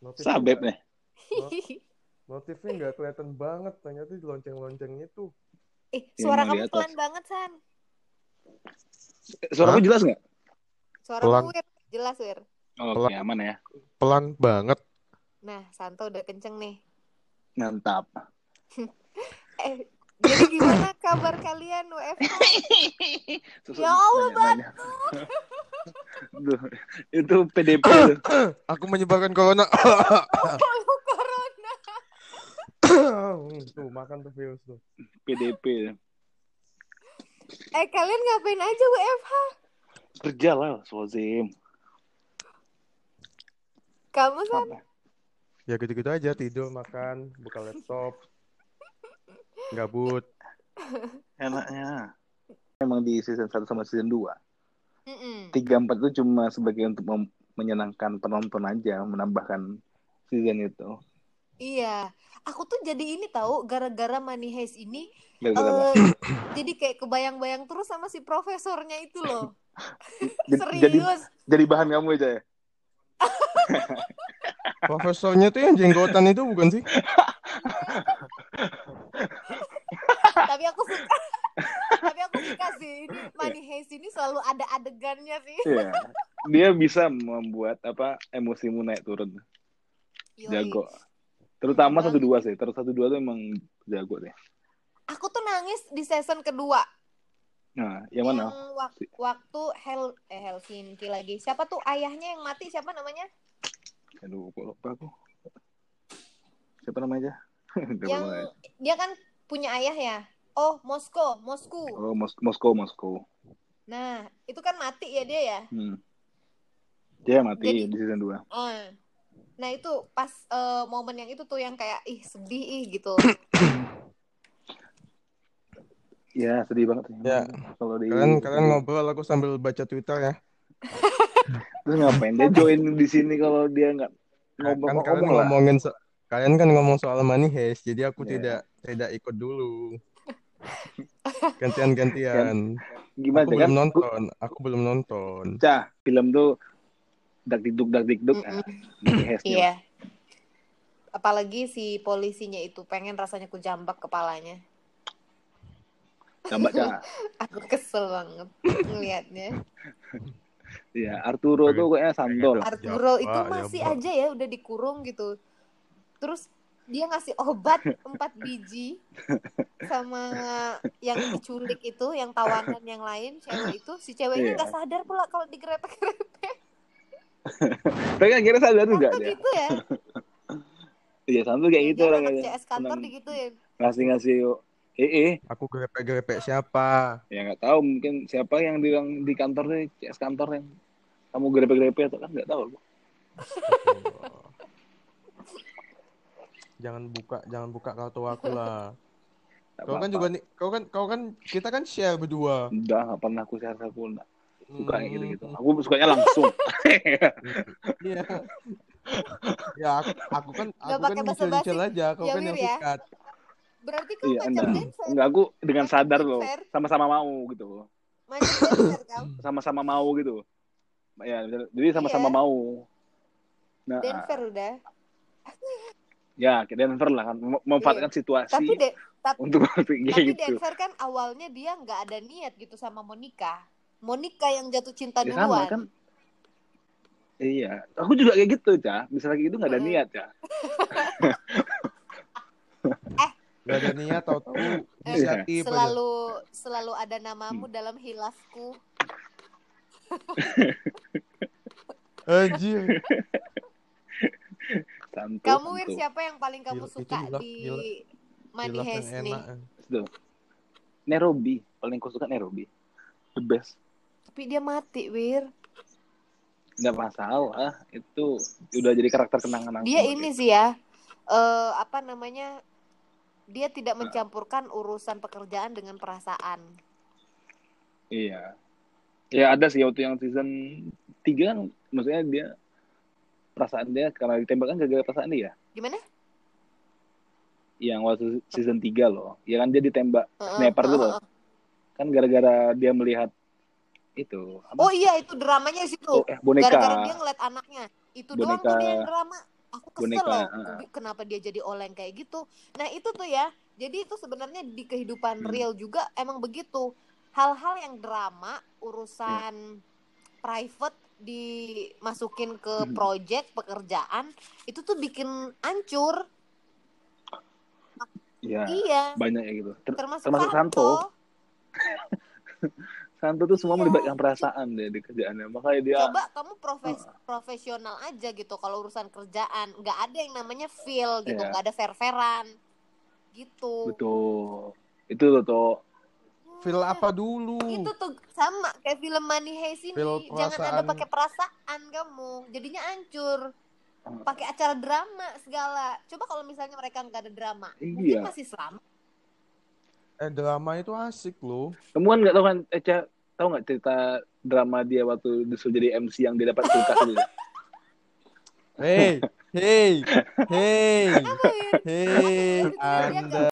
Notifnya Sabep nggak- nih. Notifnya nggak kelihatan banget. Ternyata di lonceng-loncengnya tuh. eh, Iya, suara kamu atas. pelan banget, San. Suara Hah? jelas nggak? Suara Pelan. Wir, jelas, Wir. Oke, Pelan. aman ya. Pelan banget. Nah, Santo udah kenceng nih. Mantap. Eh, jadi gimana kabar kalian WFH? Ya Allah, nanya-nanya. Duh, itu PDP tuh. Aku menyebarkan corona. Kalau corona. tuh makan tuh virus tuh. PDP. Eh, kalian ngapain aja WFH? Kerja lah, Swazim. Kamu? Apa? Ya gitu-gitu aja tidur makan buka laptop. Gabut. Enaknya. Emang di season 1 sama season 2. 3 4 itu cuma sebagai untuk mem- menyenangkan penonton aja, menambahkan season itu. Iya. Aku tuh jadi ini tahu gara-gara Money Heist ini Gara-gara eh, jadi kayak kebayang-bayang terus sama si profesornya itu loh. Jadi, jadi Serius. jadi bahan kamu aja ya. Profesornya tuh yang jenggotan itu bukan sih? Tapi aku suka. Tapi aku suka sih ini Money Heist ini selalu ada adegannya sih. Iya. Dia bisa membuat apa emosimu naik turun. Yoi. Jago. Terutama satu dua sih. Terus satu dua tuh emang jago deh. Aku tuh nangis di season kedua. Nah, yang mana? wak- waktu Hel eh Helsinki lagi. Siapa tuh ayahnya yang mati? Siapa namanya? Aduh, kok lupa aku. Siapa namanya? Yang boleh. dia kan punya ayah ya. Oh, Moskow, Mosku. Oh, Mos Moskow, Moskow. Nah, itu kan mati ya dia ya. Hmm. Dia mati Jadi- di season 2. Oh. Nah, itu pas eh, momen yang itu tuh yang kayak ih sedih ih gitu. Ya, sedih banget sih. Ya. Kalau di Kalian kalian ngobrol aku sambil baca Twitter ya. Terus ngapain dia join di sini kalau dia nggak Kan ngomong kalian ngomong lah. ngomongin so- kalian kan ngomong soal money heist, jadi aku Ya. tidak tidak ikut dulu. Gantian-gantian. Gimana Aku kan? belum nonton, aku belum nonton. Cah, film tuh dak dikduk dak dikduk. Nah, di Hesnya. Iya. Apalagi si polisinya itu pengen rasanya ku jambak kepalanya. Coba cah. Aku kesel banget ngelihatnya. Iya, Arturo tuh kayaknya santol. Arturo itu masih aja ya udah dikurung gitu. Terus dia ngasih obat empat biji sama yang diculik itu, yang tawanan yang lain, cewek itu, si ceweknya Iya. nggak sadar pula kalau digrepek-grepek. Tapi kan kira sadar juga dia. gitu ya? Iya, santol kayak gitu Dia orang kayaknya. CS kantor Senang digituin. Ngasih-ngasih eh eh Aku grepe-grepe siapa? ya nggak tahu mungkin siapa yang di di kantor nih CS kantor yang kamu grepe-grepe atau kan nggak tahu. Jangan buka, jangan buka kartu aku lah. Kau kan juga nih, kau kan kau kan kita kan share berdua. udah nggak pernah aku share aku nggak suka kayak gitu gitu Hmm, aku sukanya langsung Iya. Ya aku, aku kan aku kan pakai basa-basi. nyicil-nyicil aja, kau Ya, kan yang ya. sikat. Berarti kau iya macam enggak dancer, enggak aku dengan sadar loh sama-sama mau gitu dancer kau. sama-sama mau gitu ya jadi sama-sama Iya. mau nah Denver udah. Ya ke Denver lah kan mem- memanfaatkan situasi Tapi de, tapi, untuk kayak tapi gitu Denver kan awalnya dia nggak ada niat gitu sama Monica. Monica yang jatuh cinta ya sama duluan. kan iya aku juga kayak gitu cah bisa lagi gitu nggak ada Mm-mm. niat ya Gak ada niat tahu-tahu Eh, inisiatif aja. selalu selalu ada namamu Hmm. dalam hilafku. Anjir. santu Kamu Wir siapa yang paling kamu Gila, suka di. Money Heist nih? enak. Tuh. Nairobi paling aku suka Nairobi the best Tapi dia mati, Wir. nggak masalah itu udah jadi karakter kenangan aku Dia ini sih ya. eh apa namanya? Dia tidak mencampurkan urusan pekerjaan dengan perasaan. iya ya ada sih waktu yang season 3 kan maksudnya dia perasaan dia karena ditembak kan gara-gara perasaan dia Gimana? yang waktu season 3 loh ya kan dia ditembak Heeh, sniper heeh, tuh loh heeh. kan gara-gara dia melihat itu apa? Oh iya itu dramanya situ. Oh, eh, boneka Gara-gara dia ngeliat anaknya. Itu doang Boneka. tuh dia yang drama. aku kesel Boneka, loh. Ubi, kenapa dia jadi oleng kayak gitu nah itu tuh ya jadi itu sebenarnya di kehidupan Hmm. real juga emang begitu hal-hal yang drama urusan private dimasukin ke Hmm. project pekerjaan itu tuh bikin hancur Iya. iya Banyak ya gitu. Ter- termasuk, termasuk Santo. Santo. Tuh semua Iya. melibatkan perasaan deh di kerjaannya. Makanya dia coba kamu profes- profesional aja gitu kalau urusan kerjaan nggak ada yang namanya feel gitu Iya. nggak ada fair-fairan gitu betul. Itu tuh. Feel apa dulu? itu tuh sama kayak film Money Heist ini Feel jangan ada pakai perasaan kamu jadinya hancur pakai acara drama segala coba kalau misalnya mereka nggak ada drama mungkin Iya. masih selamat Eh drama itu asik loh. Kamu kan nggak tahu kan, Eca, tahu nggak cerita drama dia waktu disuruh jadi MC yang dia dapat kulkas itu? Hey, hey, hey, Apa ya? hey, Apa ya? Anda